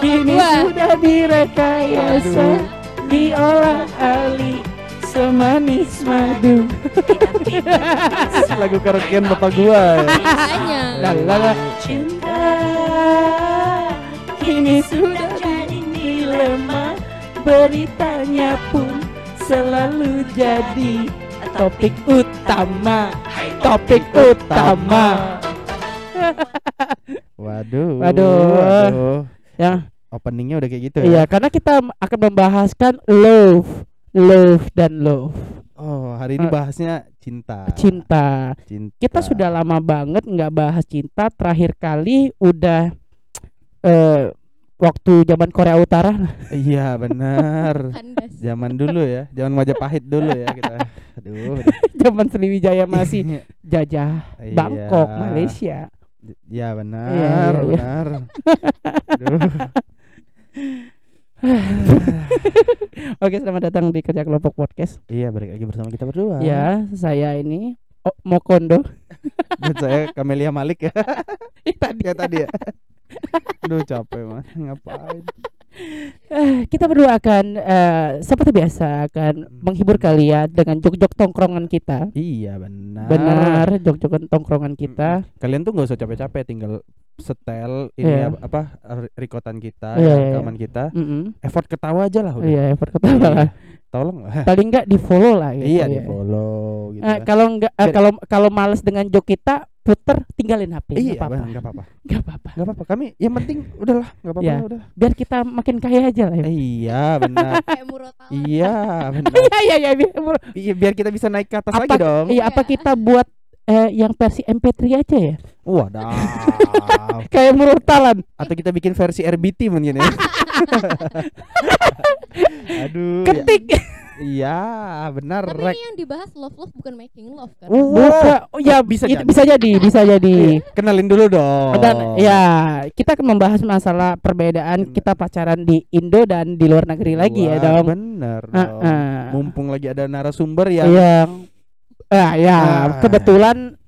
Kini sudah direkayasa Aduh. Diolah ali Semanis madu Lagu karaokean bapak gua ya. Lalala cinta Kini sudah jadi dilema Beritanya pun selalu jadi Topik utama Topik utama Waduh. Waduh. waduh. Ya, Openingnya udah kayak gitu iya ya. karena kita akan membahaskan love Love dan love Oh, hari ini Eh. bahasnya cinta. Cinta Cinta. Kita sudah lama banget nggak bahas cinta Terakhir kali udah eh Waktu zaman Korea Utara Iya, benar. Zaman dulu ya, zaman Majapahit dulu ya kita. Aduh. Zaman Sriwijaya masih jajah Iya. Bangkok, Malaysia Ya benar, Iya, iya, iya. benar. Aduh. Oke selamat datang di Kerja Kelompok Podcast Iya, balik lagi bersama kita berdua. Ya saya ini oh, Mokondo Dan saya Kamelia Malik ya. Tadi Kayak tadi ya. Aduh capek mah ngapain Eh, kita berdua akan eh, seperti biasa akan menghibur kalian dengan jok-jok tongkrongan kita. Iya benar Benar, jok-jokan tongkrongan kita. Kalian tuh nggak usah capek-capek tinggal setel ini Iya. apa, apa re- rekotan kita Iya, ya, iya, rekaman kita Mm-mm. effort ketawa aja lah udah Iya, perketawa lah. Tolong lah Paling enggak di follow lah gitu. iya ya. di follow gitu Eh, kan. kalau enggak eh, Biar- kalau kalau males dengan jok kita puter tinggalin HP iya nggak apa-apa. Nggak apa-apa Nggak apa-apa. nggak apa-apa kami yang penting udahlah nggak apa-apa Iya. udah Biar kita makin kaya aja lah. ya. Iya benar Kayak murotal. iya benar Iya iya iya biar, iya biar kita bisa naik ke atas apa lagi dong iya apa kita buat eh, yang versi MP3 aja ya? wadah Kayak murutalan. atau kita bikin versi RBT mungkin ya aduh ya- Ketik. iya benar Tapi rek ini yang dibahas love love bukan making love kan? Buka. Oh ya bisa bisa jadi. bisa jadi, bisa jadi. kenalin dulu dong Dan ya kita akan membahas masalah perbedaan Bener. kita pacaran di Indo dan di luar negeri lagi ya Wah, dong. bener Ah, dong ah. mumpung lagi ada narasumber yang Yang ah ya Ah. kebetulan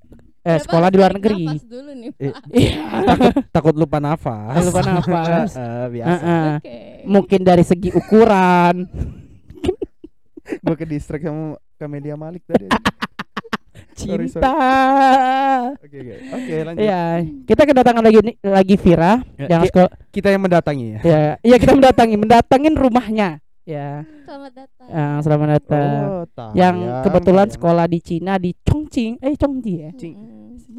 eh, sekolah di luar negeri. nafas dulu nih, Pak. Iya. takut lupa nafas Lupa nafas. Eh, biasa Ah, ah. Oke. Mungkin dari segi ukuran. gue ke distrik sama Kamelia Malik tadi Sorry, sorry. Cinta. oke oke oke lanjut Ya, kita kedatangan lagi nih- lagi Vira Ya, yang ki- sekolah kita yang mendatangi ya ya, ya kita mendatangi, mendatangin rumahnya. Ya, Selamat datang. eh, selamat datang. oh, yang kebetulan tayang. sekolah di Cina di Chongqing, eh Chongqing ya. Cing.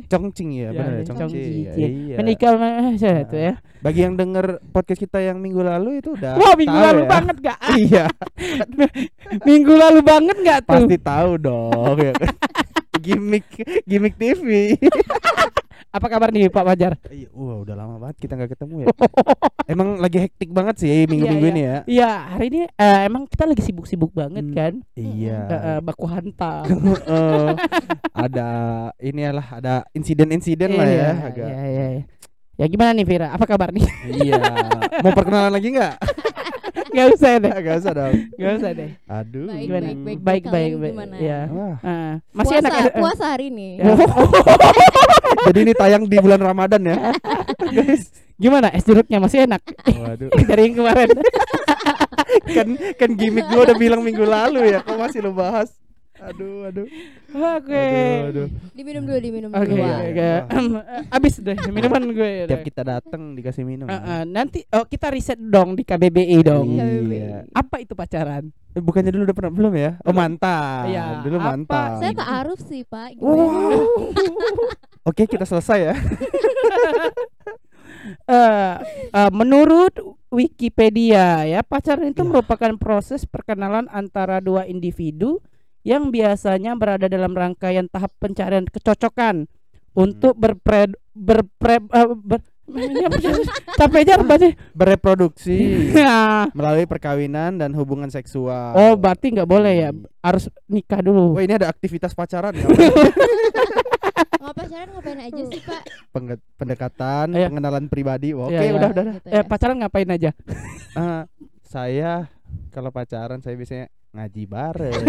Chongqing ya, Ya, benar ya, ya, Chongqing. Chongqing, Ya, iya. iya. Menikah eh, saya itu ya. Bagi yang denger podcast kita yang minggu lalu itu udah Wah, minggu lalu ya. banget gak? Iya, minggu lalu banget gak tuh? pasti tahu dong ya. gimmick gimmick TV. Apa kabar nih Pak Fajar? Iya, wah udah lama banget kita nggak ketemu ya. Emang lagi hektik banget sih minggu-minggu Iya, ini ya. Iya, hari ini eh, emang kita lagi sibuk-sibuk banget Hmm. kan? Iya. Eh, eh, baku hantam. Eh, ada ini lah, ada insiden-insiden lah ya. Iya, Agak. iya, iya, iya. Ya gimana nih Vira? Apa kabar nih? Iya. Mau perkenalan lagi nggak? Gak usah deh. Gak usah dong. Gak usah deh. Aduh. Baik, Gimana? baik, baik. Baik, baik, baik. gimana? Iya. Wah, Eh, masih puasa, enak ya? puasa hari ini. Ya. jadi ini tayang di bulan Ramadan ya. Guys. Gimana? Es jeruknya masih enak Waduh. dari yang kemarin. kan kan gimmick gua udah bilang minggu lalu ya. Kok masih lo bahas? Aduh, aduh. Oke. Aduh, aduh. Diminum dulu, diminum Oke, dulu. Iya, oke. iya. Abis deh minuman gue. Tiap kita datang dikasih minum. Eh, eh, nanti oh kita riset dong di KBBI dong. Iya. Apa itu pacaran? Eh, Bukannya dulu udah pernah belum ya? Oh mantan. Iya, Dulu apa? mantan. Saya tak aruf sih, Pak. Wow. Oke, kita selesai ya. Eh, eh, menurut Wikipedia ya pacaran itu Ya. merupakan proses perkenalan antara dua individu yang biasanya berada dalam rangkaian tahap pencarian kecocokan untuk berpre berpre eh, ber, ini apa sih? capek aja apa sih? Bereproduksi Ya. melalui perkawinan dan hubungan seksual. Oh berarti nggak boleh ya harus nikah dulu. Wah, ini ada aktivitas pacaran ya. Nggak pacaran ngapain aja sih, Pak? Penge- pendekatan, Iya. pengenalan pribadi. Oke, Iya, iya. udah, udah. udah. Gitu Eh ya. pacaran ngapain aja? Eh, saya kalau pacaran saya biasanya ngaji bareng.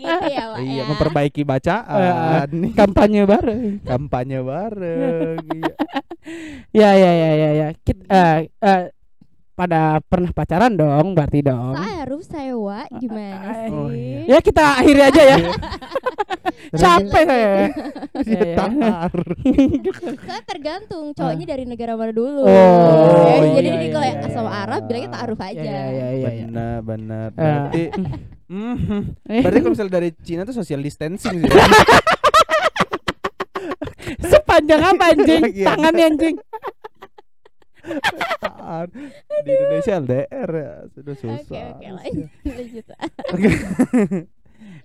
gitu ya, iya, ya. memperbaiki bacaan, nih. Kampanye bareng. kampanye bareng. iya. Ya ya ya ya ya. Kit, eh, eh, pada pernah pacaran dong, berarti dong. Taruh sewa gimana sih? Oh, iya. Ya kita akhiri aja ya. Capek saya. Iya, Iya, iya. tar. Soalnya tergantung cowoknya dari negara mana dulu. Oh, Ya, iya, jadi iya, ini kalau iya, yang iya. sama Arab bilangnya taruh aja. Iya, iya, iya, iya. Benar, benar. Eh. Berarti Mhm. Berarti kalau misalnya dari Cina tuh social distancing sih. Sepanjang apa anjing? Iya. Tangannya anjing. Di Indonesia LDR ya, sudah susah. Oke oke lanjut.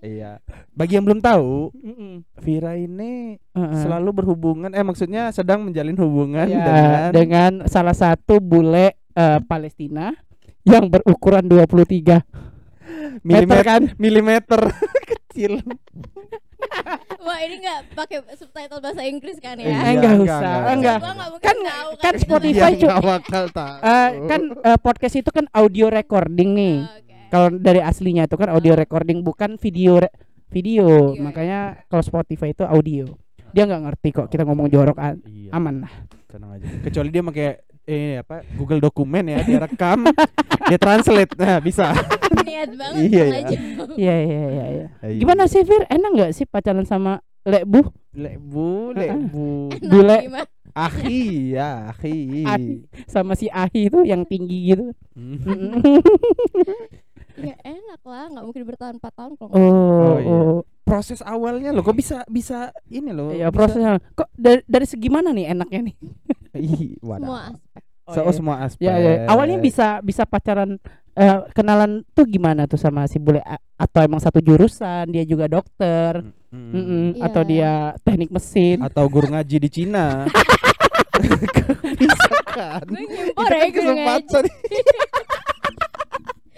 Iya. Bagi yang belum tahu, Mm-mm. Vira ini Heeh. selalu berhubungan eh maksudnya sedang menjalin hubungan Ya, dengan dengan salah satu bule eh, Palestina yang berukuran 23 meter milimeter kan? milimeter kecil. Wah ini nggak pakai subtitle bahasa Inggris kan Iya, ya? Eh, enggak enggak, usah, enggak. enggak. Gua nggak mungkin Kan- tahu kan kita Spotify bahasa Iya, bakal tahu. Eh, kan eh, podcast itu kan audio recording nih. Inggris. Oke. Kalau dari aslinya itu kan audio recording bukan video re- video. Video, Makanya kalau Spotify itu audio. Dia nggak ngerti kok kita ngomong jorok a- Iya, aman lah. tenang aja. Kecuali dia pakai eh apa Google dokumen ya, dia rekam, dia translate. Nah, bisa. Niat banget Iya, iya. aja. Iya iya iya iya. Iya. Gimana sih Fir? Enak nggak sih pacaran sama Lekbu? Lebu, lebu. Enak Bule. Ahi ya, ahi. Ahi. Sama si Ahi itu yang tinggi gitu. Hmm. Ya enak lah, nggak mungkin bertahan 4 tahun kalau oh, Oh, iya. oh. Proses awalnya loh, kok bisa bisa ini loh. Iya bisa- prosesnya. Kok dari, dari segi mana nih enaknya nih? Semua aspek. So, iya. semua aspek. Ya, ya. Awalnya bisa bisa pacaran eh, kenalan tuh gimana tuh sama si bule A- atau emang satu jurusan dia juga dokter Mm. Mm-mm. Iya. atau dia teknik mesin atau guru ngaji di Cina. bisa kan? Gue Itu kan ya gue ngaji. kesempatan.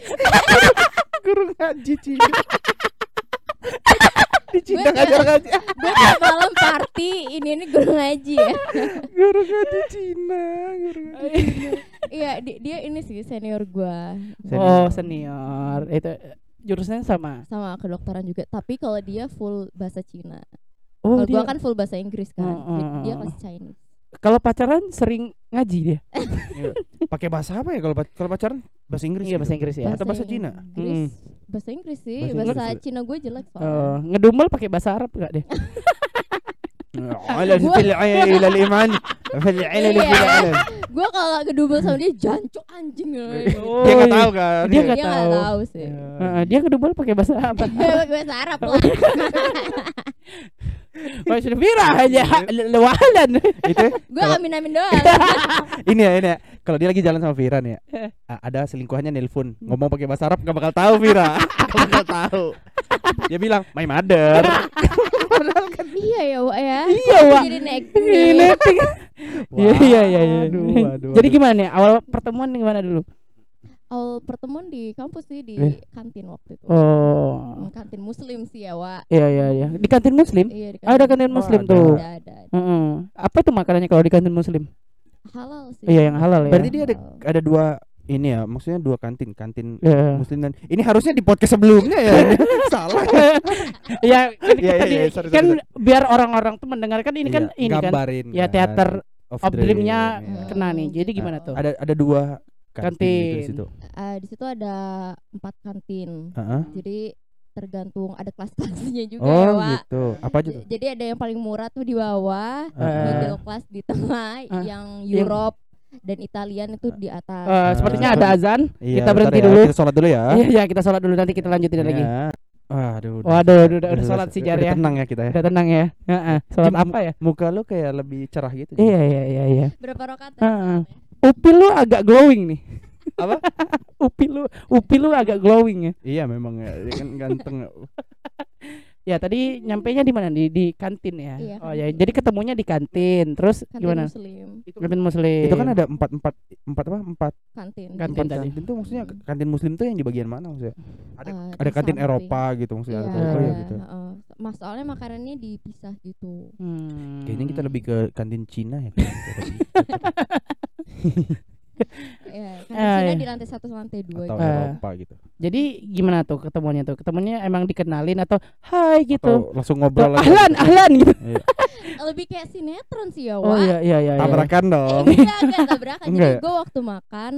guru ngaji Cina. di Cina Gue ngajar ngaji. Gue malam party, ini ini guru ngaji ya. Guru ngaji Cina, guru ngaji. Iya, di- dia ini sih senior gua oh senior itu eh, jurusannya sama sama kedokteran juga. Tapi kalau dia full bahasa Cina. oh kalau gua kan full bahasa Inggris kan. Oh, oh, Jadi dia oh. kelas Chinese. Kalau pacaran sering ngaji dia. Iya. Pakai bahasa apa ya kalau kalau pacaran? Bahasa Inggris. Iya, gitu. bahasa Inggris ya. Atau bahasa Cina? Inggris. Hmm. Bahasa Inggris sih, bahasa. Cina gue jelek soalnya. Oh, ngedumel pakai bahasa Arab enggak deh? Ala fil ila iman fil ila iya. iman. Gua kalau kedubel sama dia jancuk anjing. Dia enggak tahu kan. Dia enggak tahu. tahu sih. Dia kedubel pakai bahasa apa? bahasa Arab lah. bahasa Fira aja lewalan itu Gue Kalau- amin amin doang. ini ya ini ya kalau dia lagi jalan sama Vira nih ya Eh. a- ada selingkuhannya nelpon ngomong pakai bahasa Arab nggak bakal tahu Vira nggak bakal tahu dia bilang my mother iya ya, Wak ya. Iya, Wak. Jadi naik. Ini ting- Iya iya iya. iya. Jadi gimana nih awal pertemuan gimana dulu? Awal pertemuan di kampus sih di Eh. kantin waktu itu. Oh. Hmm, Kantin muslim sih ya, Wak. Iya iya iya. Di kantin muslim? Iya di Ah, ada kantin Oh, muslim ada. tuh. Ada, ada, ada. Heeh. Apa tuh makanannya kalau di kantin muslim? Halal sih. Iya yang halal ya. berarti dia ada ada dua ini ya maksudnya dua kantin kantin Iya. muslim dan ini harusnya di podcast sebelumnya ya salah Iya kan, Iya, kita iya, di- sorry, kan sorry, biar orang-orang tuh mendengarkan ini kan Iya, ini kan gambarin ya kan. teater of, of dream-nya dream, ya. kena nih. Jadi Hmm, gimana gitu. tuh? ada ada dua kantin, gitu di situ Ah, di situ ada empat kantin. Heeh. Jadi tergantung ada kelas-kelasnya juga ya, oh Wak. gitu apa aja tuh Jadi ada yang paling murah tuh di bawah, Heeh. middle class di tengah, Ah. yang Europe dan Italian itu di atas. Eh, sepertinya ada azan. Iya, kita berhenti ya, dulu. kita sholat dulu ya Iya iya kita sholat dulu nanti kita lanjutin lagi. Ya. Waduh, Waduh, udah, udah, udah sholat sih, Jar, ya. tenang ya kita ya. Udah tenang ya. Heeh. Sholat Jum- apa ya? Muka lu kayak lebih cerah gitu. Iya iya iya iya. Berapa rakaat? Heeh. Upi lu agak glowing nih. Apa? upi lu upi lu agak glowing ya. Iya memang ya, dia kan ganteng. Ya tadi nyampainya di mana di di kantin ya. Iya, oh ya, kantin. jadi ketemunya di kantin. Terus Kantin gimana? muslim. Kantin muslim. Itu kan ada empat empat empat apa empat Kantin. Kantin empat tadi. kantin tuh maksudnya kantin muslim tuh yang di bagian mana maksudnya? Ada Eh, ada kantin samping. Eropa gitu maksudnya. Iya, Ada- oh iya gitu. heeh. Mas soalnya makanannya dipisah gitu. Hmm. Kayaknya kita lebih ke kantin Cina ya. Iya, kan Eh, Cina iya. di lantai satu sama lantai dua atau gitu. Eropa gitu Jadi gimana tuh ketemuannya tuh? Ketemuannya emang dikenalin atau hai gitu? atau langsung ngobrol aja ahlan, ahlan gitu. Iya. Lebih kayak sinetron sih ya, Oh Wak. iya iya iya. iya. tabrakan dong Eh, enggak, enggak tabrakan. Jadi gue waktu makan,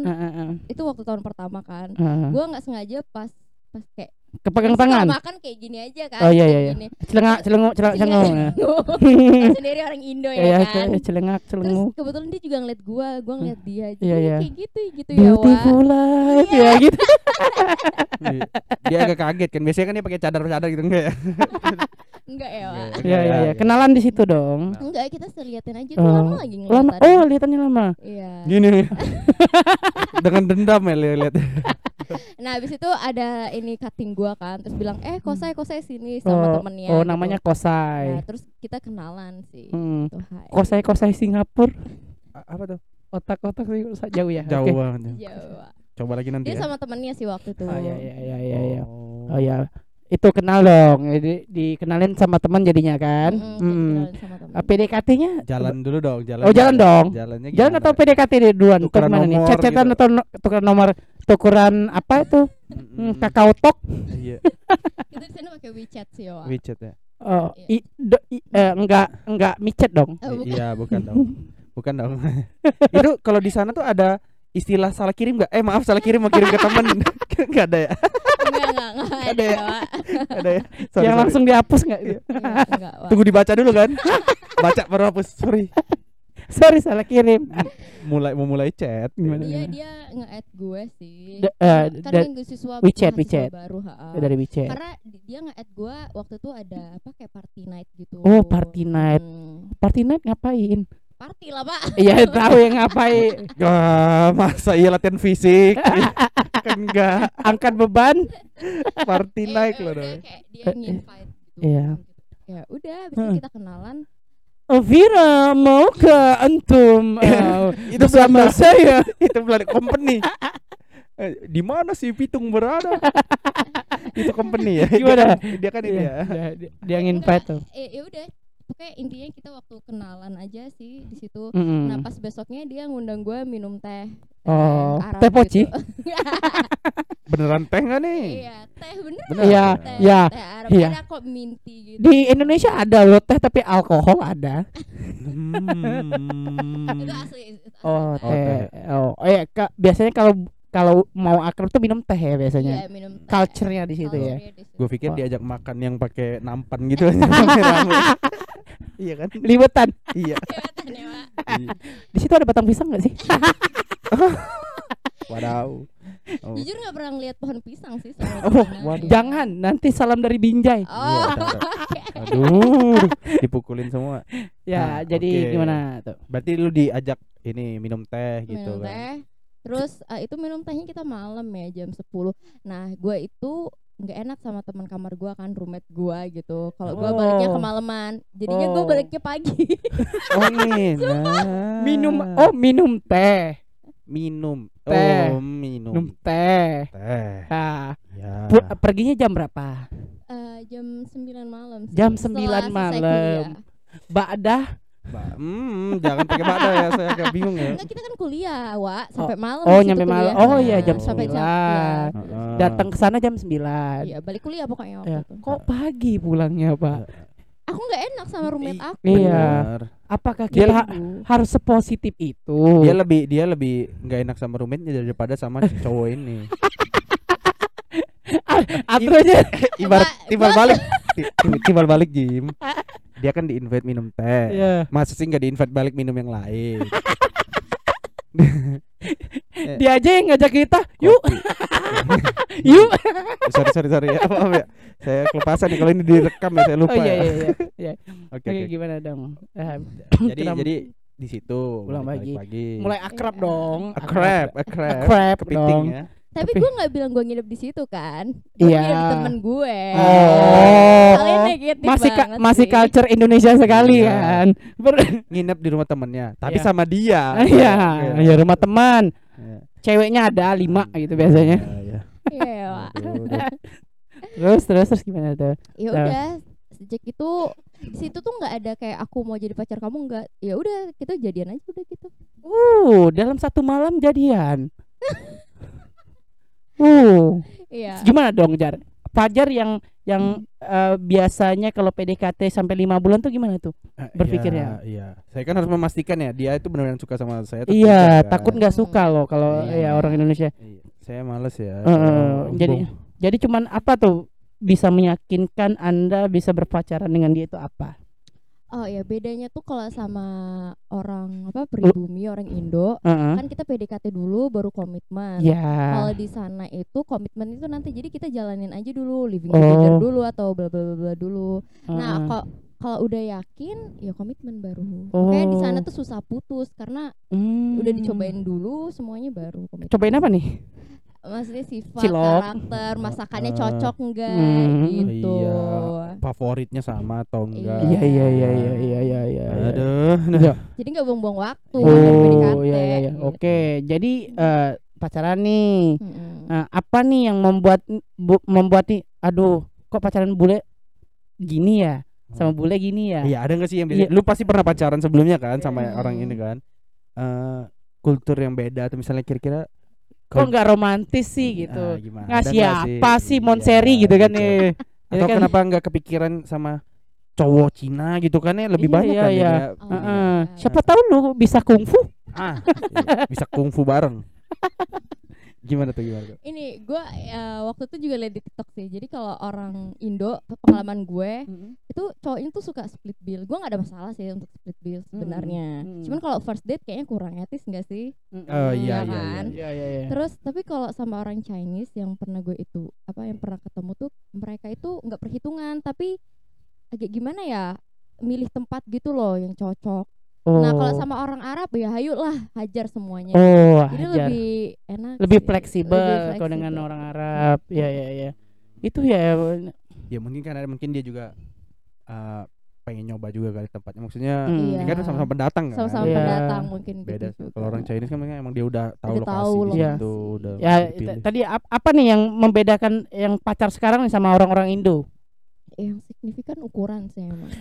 itu waktu tahun pertama kan. Gue nggak sengaja pas pas kayak Kepegang Terus tangan. makan kayak gini aja kan. Oh, iya, iya, iya. Celengak, celenguk, celengak, celenguk. ya. Tahu sendiri orang Indo ya Iya, kan. ce- celengak, Terus celenguk. kebetulan dia juga ngeliat gua, gua ngeliat dia. Jadi Iya, iya. kayak gitu gitu ya. Beautiful life Iya. ya gitu. Iya. dia agak kaget kan biasanya kan dia pakai cadar-cadar gitu enggak ya Enggak ya, Wak. Iya iya iya. Kenalan di situ dong. Enggak, kita seliatin aja tuh Oh. lama lagi ngeliat Lama. tadi. Oh, lihatannya lama. Iya. gini dengan dendam ya lihat Nah, habis itu ada ini cutting gua kan, terus bilang, "Eh, kosai kosai sini sama Oh, temennya." oh gitu. namanya Nah, Kosai. terus kita kenalan sih. Hmm. Tuh, hai. Kosai Kosai Singapura. apa tuh Otak-otak sih jauh ya. jauh banget Jawa. coba lagi nanti Dia ya sama temennya sih waktu itu. Oh iya iya iya iya. iya. Oh. Oh ya. Itu kenal dong. Jadi dikenalin sama teman jadinya kan. Mm-mm, Hmm. kenalan sama temen. Ah, PDKT-nya jalan dulu dong jalan Oh, jalan dong. jalannya Jalan atau PDKT duluan? Tukeran nih? nomor Chat-chatan gitu. atau no- tukeran nomor tukeran apa itu? Hmm, Mm-mm. Kakao Talk. iya Kita di sana pakai WeChat sih, Wak. WeChat ya Oh, Iya. i, do- i- eh, enggak enggak micet dong. Oh, bukan. iya bukan dong bukan dong itu kalau di sana tuh ada istilah salah kirim nggak eh maaf salah kirim mau kirim ke temen nggak ada ya Enggak, enggak, enggak ada, ya? Nggak ada ya Sorry, yang sorry. langsung dihapus enggak? Enggak, enggak, Wak. tunggu dibaca dulu kan baca baru hapus sorry Sorry salah kirim. mulai mau mulai chat Gimana? Dia dia nge-add gue sih. Da- eh, kan da- minggu siswa WeChat, WeChat. baru, ha. dari WeChat. Karena di- dia nge-add gue waktu itu ada apa kayak party night gitu. Oh, party night. Hmm. Party night ngapain? Party lah, Pak. Iya tahu yang ngapain. Wah, masa iya latihan fisik kan enggak Angkat beban. party Eh, naik eh, loh dong kayak dia nge-invite gitu. iya. Ya udah, habis itu Heeh. kita kenalan. Oh, Vira mau ke antum eh, itu bersama saya. itu Belanda company Eh, di mana sih Pitung berada itu company ya Gimana? dia kan ini ya Iya, dia, dia nginvite tuh. Eh, ya udah. Pokoknya intinya kita waktu kenalan aja sih di situ. Mm-mm. Nah, pas besoknya dia ngundang gue minum teh. Oh, Arab teh poci? gitu. beneran teh nggak nih Iya, teh bener. Bener. Iya, Teh, iya, teh Arab iya. ada kok minty gitu. Di Indonesia ada loh teh tapi alkohol ada. Hmm. Itu asli. itu asli. Oh, Oh, teh. Oh, oh ya, Kak, biasanya kalau kalau mau akrab tuh minum teh ya biasanya. Iya, minum teh. Culture-nya di situ ya. Gue pikir Wah. diajak makan yang pakai nampan gitu rame-rame. iya kan Liwetan. iya Kelihatan ya, Pak. Iya. Di situ ada batang pisang nggak sih? wadaw oh. Jujur nggak pernah ngeliat pohon pisang sih. Oh, waduh. Jangan, nanti salam dari Binjai. Oh, Iya, aduh dipukulin semua Ya, Nah, jadi oke. gimana tuh? berarti lu diajak ini minum teh gitu minum kan teh. Terus eh, itu minum tehnya kita malam ya jam 10 Nah gue itu nggak enak sama teman kamar gue kan roommate gue gitu. Kalau gue baliknya Oh. kemalaman, jadinya gue Oh. baliknya pagi. oh nah. Minum oh minum teh. minum Teh. oh minum Minum teh. teh Nah, ya perginya jam berapa? Eh, jam 9 malam. sih, Jam setelah 9 selesai malam. Ba'dah Hmm, jangan pakai bada ya saya agak bingung ya Enggak kita kan kuliah, Wak, sampai malam. Oh, di situ nyampe malam. Oh iya jam sampai 9. jam iya. Datang ke sana jam 9. Iya, balik kuliah pokoknya waktu Ya. itu. Kok pagi pulangnya, Pak? Aku nggak enak sama roommate aku. Iya. Apakah Dia kita ha- harus sepositif itu? dia lebih dia lebih nggak enak sama roommate daripada sama cowok ini Aturannya ibarat timbal balik Ti- ti- timbal balik Jim dia kan di invite minum teh Iya. masa sih nggak di invite balik minum yang lain Dia aja yang ngajak kita. Yuk, Kopi. yuk. sorry sorry sorry ya maaf ya saya kelepasan nih kalau ini direkam ya saya lupa Oh iya ya iya iya. oke Oke, gimana dong? Eh, jadi jadi di situ Pulang pagi. pagi mulai akrab Iya. dong. a crab a crab Akrab kepiting dong. ya Tapi Tapi- gue nggak bilang gue nginep di situ kan. Gue Iya. nginep temen gue. Oh. Kalian negatif Masih ka- masih sih. culture Indonesia sekali Iya. kan. Ber- nginep di rumah temennya tapi Iya. sama dia Iya, ya rumah teman. Iya. Ceweknya ada lima gitu biasanya. Iya, iya. Iya, Wak. Aduh, udah. Terus terus terus gimana tuh? ya Nah. udah sejak itu di situ tuh nggak ada kayak aku mau jadi pacar kamu nggak ya udah kita jadian aja udah gitu Uh, dalam satu malam jadian. Uh, Iya. gimana dong Jar? Fajar yang yang eh, biasanya kalau PDKT sampai lima bulan tuh gimana tuh? Eh, Berpikirnya. iya, iya. Saya kan harus memastikan ya dia itu benar-benar suka sama saya. atau Iya, kan. takut nggak suka loh kalau Iya. ya orang Indonesia. Iya, Saya males ya. Kalau jadi jadi cuman apa tuh bisa meyakinkan Anda bisa berpacaran dengan dia itu apa? Oh ya bedanya tuh kalau sama orang apa pribumi orang Indo Heeh. kan kita PDKT dulu baru komitmen. Ya. Kalau di sana itu komitmen itu nanti jadi kita jalanin aja dulu living Oh. together dulu atau bla bla bla dulu. Nah, Heeh. kok kalau udah yakin ya komitmen baru. Oh. Kayak di sana tuh susah putus karena Hmm. udah dicobain dulu semuanya baru komitmen. Cobain apa nih? Maksudnya sifat, Cilok. karakter, masakannya Eh, cocok enggak Hmm. gitu. Iya. favoritnya sama atau enggak? Iya iya iya iya iya iya iya. Aduh. Iya. Jadi nggak buang-buang waktu Oh iya iya iya. Oke, jadi eh, pacaran nih. Mm-mm. Nah, apa nih yang membuat bu- membuat nih aduh, kok pacaran bule gini ya? Sama bule gini ya? Iya, ada nggak sih yang Iya. beda? Lu pasti pernah pacaran sebelumnya kan sama Iya. orang ini kan? Eh kultur yang beda atau misalnya kira-kira Kok nggak romantis sih gitu? Ah, gimana? Ngasih nggak apa sih Monseri Iya, gitu kan gitu. Ya Atau kan? kenapa nggak kepikiran sama cowok Cina gitu kan ya lebih Iya, banyak iya, kan iya. ya. Oh, Heeh. iya. Siapa tahu lu bisa kungfu? Ah, iya, bisa kungfu bareng. gimana tuh gimana tuh? Ini gue waktu itu juga liat di TikTok sih. Jadi kalau orang Indo pengalaman gue itu cowoknya tuh suka split bill. Gue nggak ada masalah sih untuk split bill sebenarnya. Hmm. Cuman kalau first date kayaknya kurang etis nggak sih? Oh iya Iya iya kan? iya. Iya iya iya. Terus tapi kalau sama orang Chinese yang pernah gue itu apa yang pernah ketemu tuh mereka itu nggak perhitungan tapi agak gimana ya milih tempat gitu loh yang cocok. Oh. Nah kalau sama orang Arab ya hayu lah hajar semuanya. Oh, Jadi hajar. lebih enak. lebih sih. fleksibel Lebih kalau dengan fleksibel. orang Arab. Iya iya iya. Itu ya Ya mungkin kan ada mungkin dia juga eh, pengen nyoba juga kali tempatnya. Maksudnya Hmm. Iya. ini kan sama-sama pendatang kan. Sama-sama Iya. pendatang mungkin Beda. gitu. Kalau orang Chinese kan emang dia udah tahu Udah lokasi tahu lokasi. situ, udah ya dipilih. tadi ap- apa nih yang membedakan yang pacar sekarang nih sama orang-orang Indo? yang signifikan ukuran sih emang.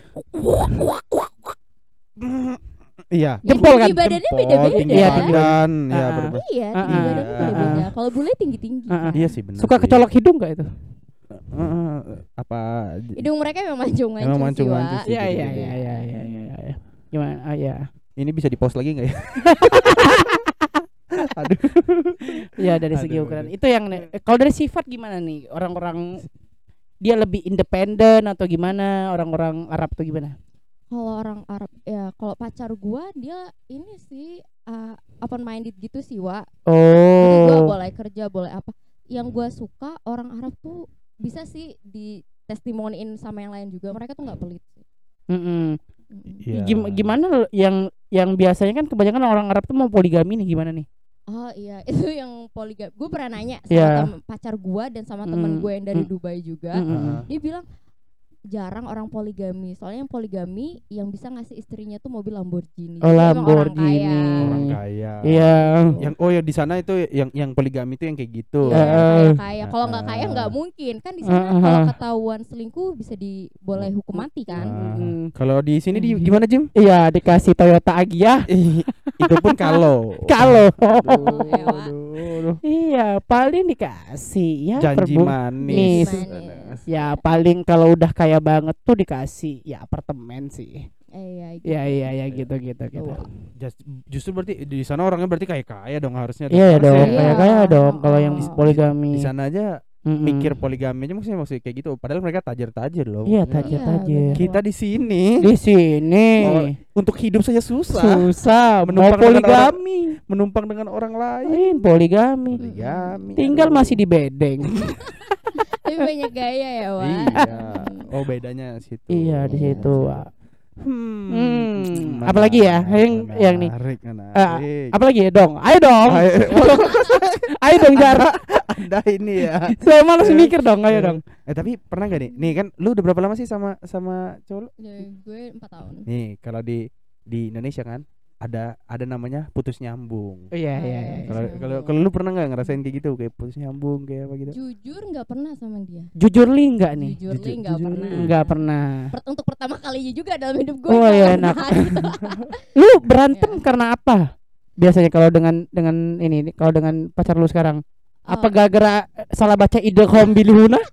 Iya. Jempol kan? Tinggi badannya beda-beda. tinggi Iya, tinggi badan, ya. Iya, Ah, tinggi ah. badannya Ah, beda-beda. ah. Kalau bule tinggi-tinggi. Iya sih benar. Suka kecolok hidung gak itu? apa Hidung mereka memang mancung-mancung Emang sih, mancung-mancung Wak. sih. Iya iya gitu. iya iya iya iya. iya. Gimana? Ah, ya. ini bisa di post lagi nggak ya? Aduh. Ya dari segi Aduh, ukuran. aduh. Itu yang kalau dari sifat gimana nih? Orang-orang dia lebih independen atau gimana? Orang-orang Arab tuh gimana? Kalau orang Arab ya kalau pacar gua dia ini sih uh, open minded gitu sih, Wak. Jadi gua Oh. boleh kerja, boleh apa. Yang gua suka orang Arab tuh bisa sih di testimoniin sama yang lain juga. Mereka tuh nggak pelit sih. Mm-mm. Mm-mm. Iya. Gim- gimana yang yang biasanya kan kebanyakan orang Arab tuh mau poligami nih gimana nih? Oh iya, itu yang poligami. Gue pernah nanya sama Iya. tem- pacar gua dan sama temen Mm, gue yang dari mm. Dubai juga. Mm-mm. Heeh. Dia bilang jarang orang poligami. Soalnya yang poligami yang bisa ngasih istrinya tuh mobil Lamborghini. Oh, Jadi Lamborghini. kaya. orang kaya. Iya. Yang oh ya di sana itu yang yang poligami itu yang kayak gitu. Iya, Eh, kaya kaya. Kalau nggak kaya nggak mungkin kan di sana Eh, kalau eh. ketahuan selingkuh bisa di boleh hukum mati kan. Ah, Mm. Kalau di sini di gimana Jim? Iya dikasih Toyota Agya. Itu pun kalau Kalau Aduh, iya paling dikasih ya janji perbu- manis. Manis. Ya paling kalau udah kaya banget tuh dikasih ya apartemen sih. Eh, iya, gitu. Iya iya iya gitu gitu gitu. Tuh. Just- justru berarti di sana orangnya berarti kayak kaya dong harusnya. Iya ya dong, kaya kaya dong kalau yang Oh. poligami. Di sana aja Mm-mm. mikir poligami aja maksudnya maksudnya kayak gitu. Padahal mereka tajir-tajir loh. Iya Ya. tajir Iya, tajir. bener. Kita di sini Di sini Oh, untuk hidup saja susah. susah mau Menumpang dengan poligami. Menumpang dengan orang lain. Poligami. Poligami. Tinggal aduh. masih di bedeng. Tapi banyak gaya ya, Wak. Iya. Oh bedanya situ. iya di Iya. situ. Wak. Hmm. Hmm, apalagi ya? Yang- yang nih. Menarik, menarik. apalagi ya dong? Ayo dong. Ayo, Ayo dong Jar. Anda ini ya. Saya malas mikir dong. Ayo dong. Eh tapi pernah gak nih? Nih kan lu udah berapa lama sih sama sama cowok? Ya, gue empat tahun. Nih kalau di di Indonesia kan ada ada namanya putus nyambung. Iya iya, iya. iya. Kalau nyambung. kalau kalau lu pernah nggak ngerasain kayak gitu kayak putus nyambung kayak apa gitu? Jujur nggak pernah sama dia. Jujur li enggak nih? Jujur, Jujur- li nggak pernah. li. Enggak pernah. Per- untuk pertama kalinya juga dalam hidup gue. Oh, nggak iya, pernah enak. gitu. Lu berantem karena apa? biasanya kalau dengan dengan ini kalau dengan pacar lu sekarang? Apa Oh, gara-gara eh, salah baca ide bilihuna?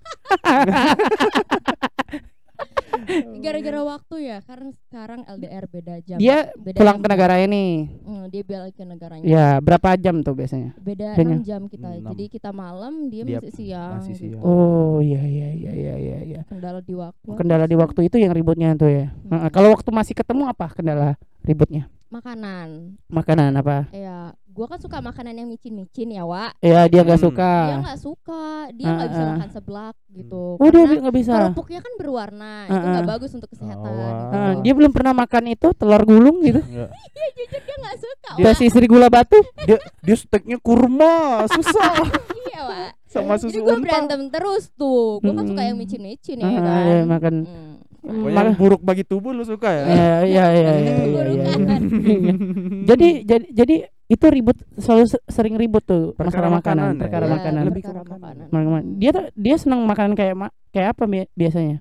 gara-gara waktu ya karena sekarang LDR beda jam Dia beda pulang jam. ke negara ini. Hmm, dia balik ke negaranya Ya, berapa jam tuh biasanya? beda? 6 jam kita Enam. jadi kita malam dia, Dia masih siang masih gitu. siang. Oh, iya iya iya iya iya iya. kendala di waktu Kendala di waktu itu yang ributnya tuh ya. Heeh, Kalau waktu masih ketemu apa kendala ributnya? makanan Makanan apa? ya gua kan suka makanan yang micin-micin ya Wak Ya, dia nggak Hmm. suka. dia nggak suka dia nggak bisa Ah, ah. makan seblak gitu Oh, dia karena nggak bisa. kerupuknya kan berwarna itu Ah, nggak bagus untuk kesehatan Oh, wah. gitu. Heeh, dia belum pernah makan itu telur gulung gitu. Enggak. Iya, jujur dia nggak suka Dia Wak sisir gula batu. dia dia steaknya kurma susah iya Wak sama jadi susu gue unta berantem terus tuh gue kan suka yang micin-micin ya kan dia makan. Hmm. Oh, yang buruk bagi tubuh lu suka ya Ya, ya, ya, ya, ya, ya, Keburukan. ya. Jadi, jadi, jadi itu ribut selalu se- sering ribut tuh Perkara masalah makanan, makanan ya? perkara Iya, makanan. lebih ke makanan. makanan. Makanan. Dia tuh dia senang makanan kayak ma- kayak apa bi- biasanya?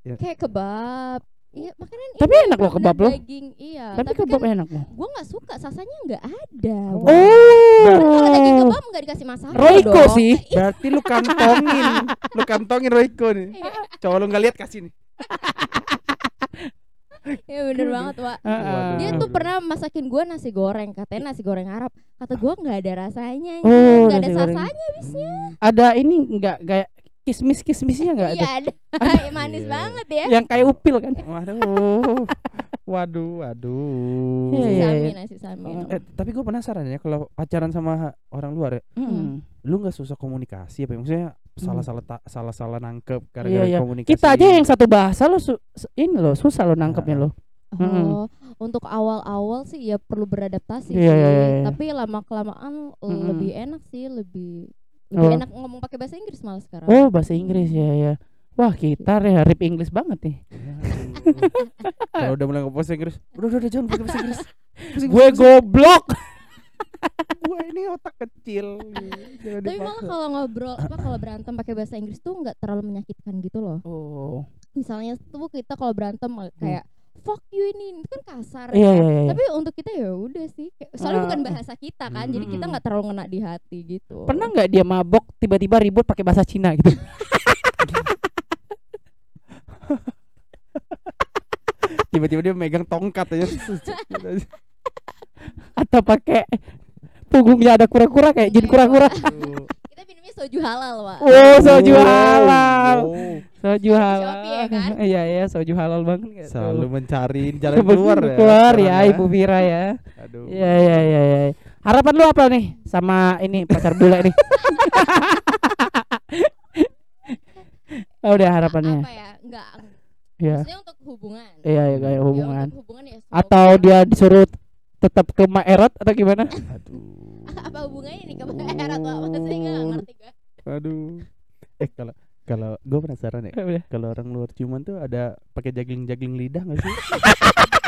Ya, kayak kebab iya makanan Tapi enak loh kebab loh. daging iya Tapi tapi, kebab kan enak loh. gue nggak suka sasanya nggak ada Oh. Wak. kalau daging Oh. kebab nggak dikasih masalah Royco sih. Berarti lu kantongin, lu kantongin Royco nih. Iya. Coba lu nggak lihat kasih nih. Iya bener banget Wak dia tuh pernah masakin gue nasi goreng katanya nasi goreng Arab kata gue nggak ada rasanya. Oh, nggak ada nasi sasanya bisnya ada ini enggak kayak kismis kismisnya enggak iya ada ada manis Iya. banget ya yang kayak upil kan Waduh. Waduh, waduh. Iya, iya, sami iya. nasi sami Eh, tapi gue penasaran ya kalau pacaran sama orang luar ya, Hmm. lu nggak susah komunikasi apa ya? maksudnya salah-salah ta- salah-salah nangkep Iya, gara-gara iya. komunikasi. kita aja yang satu bahasa lo su- ini lo susah lo nangkepnya lo Mm-mm. Oh, untuk awal-awal sih ya perlu beradaptasi Iya, sih. iya, iya, iya. Tapi lama kelamaan Mm-mm. lebih enak sih, lebih lebih Oh. enak ngomong pakai bahasa Inggris malah sekarang. oh bahasa Inggris ya ya wah kita ya rip Inggris banget nih Kalau udah mulai ngomong bahasa Inggris, udah udah, udah jangan pakai bahasa Inggris. Gue goblok ini otak kecil. Jangan Tapi malah kalau ngobrol apa kalau berantem pakai bahasa Inggris tuh nggak terlalu menyakitkan gitu loh. oh Misalnya tuh kita kalau berantem kayak fuck you ini itu kan kasar iya ya. iya iya Tapi untuk kita ya udah sih. Soalnya Ah. bukan bahasa kita kan, jadi kita Mm-mm. nggak terlalu ngena di hati gitu. pernah nggak dia mabok tiba-tiba ribut pakai bahasa Cina gitu Tiba-tiba dia megang tongkat aja. atau pakai punggungnya ada kura-kura kayak jin kura-kura. Kita minumnya soju halal, Pak. oh soju Wow. halal Wow. soju halal Shopee ya kan? iya iya soju halal banget gitu. Selalu mencari jalan keluar ya. keluar sekarang ya ibu Vira ya Aduh. Iya iya iya iya. Harapan lu apa nih sama ini pacar bule nih? oh, udah harapannya. Apa ya? Enggak. Iya. Maksudnya untuk hubungan. Iya iya kayak Ya, hubungan. untuk hubungan ya Atau dia disuruh tetap ke Maerot atau gimana? Aduh. apa hubungannya nih ke Erat Pak? Maksudnya nggak ngerti gue. Aduh. Eh kalau kalau gue penasaran ya, kalau orang luar ciuman tuh ada pakai jagling-jagling lidah nggak sih?